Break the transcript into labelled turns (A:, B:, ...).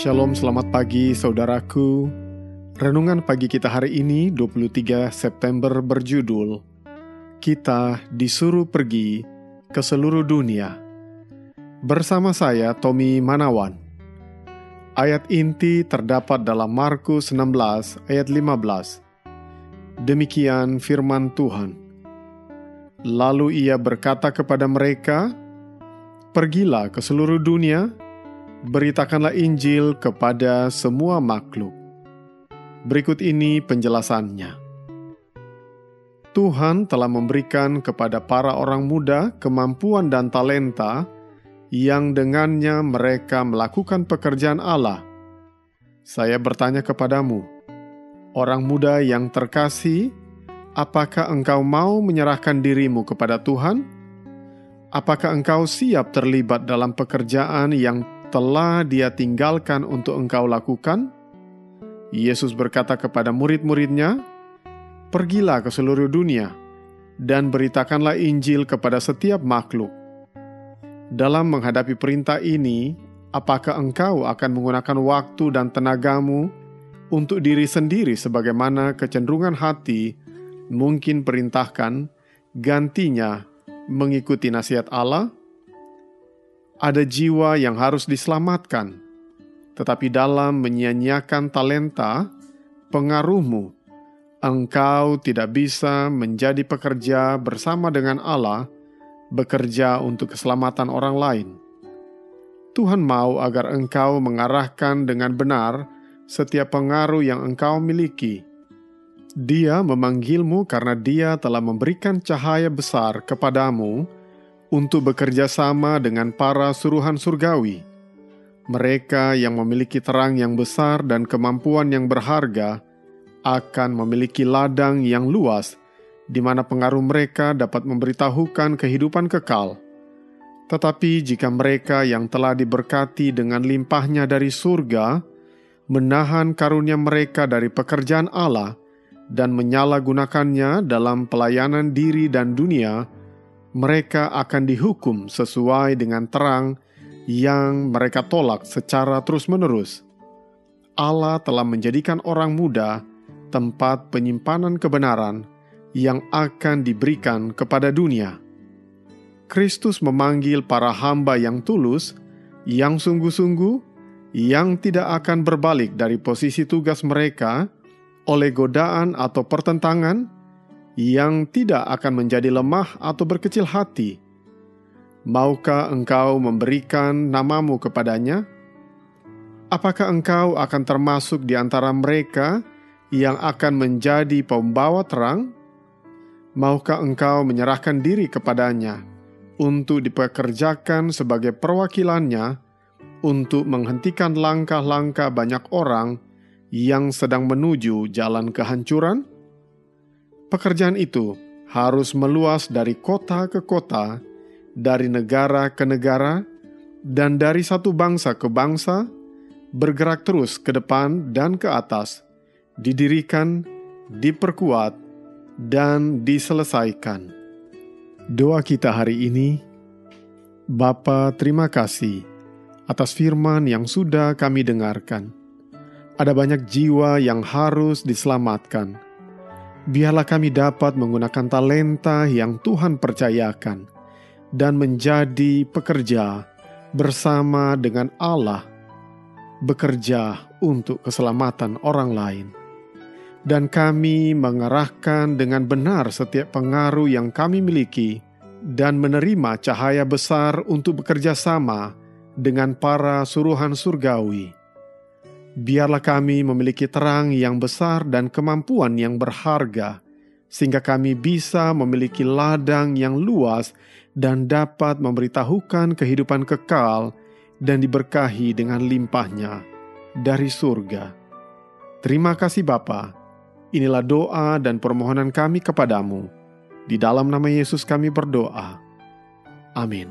A: Shalom, selamat pagi saudaraku. Renungan pagi kita hari ini 23 September berjudul Kita disuruh pergi ke seluruh dunia. Bersama saya Tommy Manawan. Ayat inti terdapat dalam Markus 16 ayat 15. Demikian firman Tuhan. Lalu ia berkata kepada mereka, Pergilah ke seluruh dunia, beritakanlah Injil kepada semua makhluk. Berikut ini penjelasannya. Tuhan telah memberikan kepada para orang muda kemampuan dan talenta yang dengannya mereka melakukan pekerjaan Allah. Saya bertanya kepadamu, orang muda yang terkasih, apakah engkau mau menyerahkan dirimu kepada Tuhan? Apakah engkau siap terlibat dalam pekerjaan yang telah dia tinggalkan untuk engkau lakukan? Yesus berkata kepada murid-muridnya, Pergilah ke seluruh dunia, dan beritakanlah Injil kepada setiap makhluk. Dalam menghadapi perintah ini, apakah engkau akan menggunakan waktu dan tenagamu untuk diri sendiri sebagaimana kecenderungan hati mungkin perintahkan, gantinya mengikuti nasihat Allah? Ada jiwa yang harus diselamatkan, tetapi dalam menyia-nyiakan talenta, pengaruhmu, engkau tidak bisa menjadi pekerja bersama dengan Allah, bekerja untuk keselamatan orang lain. Tuhan mau agar engkau mengarahkan dengan benar setiap pengaruh yang engkau miliki. Dia memanggilmu karena Dia telah memberikan cahaya besar kepadamu untuk bekerja sama dengan para suruhan surgawi. Mereka yang memiliki terang yang besar dan kemampuan yang berharga akan memiliki ladang yang luas, di mana pengaruh mereka dapat memberitahukan kehidupan kekal. Tetapi jika mereka yang telah diberkati dengan limpahnya dari surga, menahan karunia mereka dari pekerjaan Allah, dan menyalahgunakannya dalam pelayanan diri dan dunia, mereka akan dihukum sesuai dengan terang yang mereka tolak secara terus-menerus. Allah telah menjadikan orang muda tempat penyimpanan kebenaran yang akan diberikan kepada dunia. Kristus memanggil para hamba yang tulus, yang sungguh-sungguh, yang tidak akan berbalik dari posisi tugas mereka oleh godaan atau pertentangan yang tidak akan menjadi lemah atau berkecil hati. Maukah engkau memberikan namamu kepadanya? Apakah engkau akan termasuk di antara mereka yang akan menjadi pembawa terang? Maukah engkau menyerahkan diri kepadanya untuk dipekerjakan sebagai perwakilannya untuk menghentikan langkah-langkah banyak orang yang sedang menuju jalan kehancuran? Pekerjaan itu harus meluas dari kota ke kota, dari negara ke negara, dan dari satu bangsa ke bangsa, bergerak terus ke depan dan ke atas, didirikan, diperkuat, dan diselesaikan. Doa kita hari ini, Bapa terima kasih atas firman yang sudah kami dengarkan. Ada banyak jiwa yang harus diselamatkan biarlah kami dapat menggunakan talenta yang Tuhan percayakan dan menjadi pekerja bersama dengan Allah, bekerja untuk keselamatan orang lain. Dan kami mengarahkan dengan benar setiap pengaruh yang kami miliki dan menerima cahaya besar untuk bekerja sama dengan para suruhan surgawi biarlah kami memiliki terang yang besar dan kemampuan yang berharga, sehingga kami bisa memiliki ladang yang luas dan dapat memberitahukan kehidupan kekal dan diberkahi dengan limpahnya dari surga. Terima kasih Bapa. Inilah doa dan permohonan kami kepadamu. Di dalam nama Yesus kami berdoa. Amin.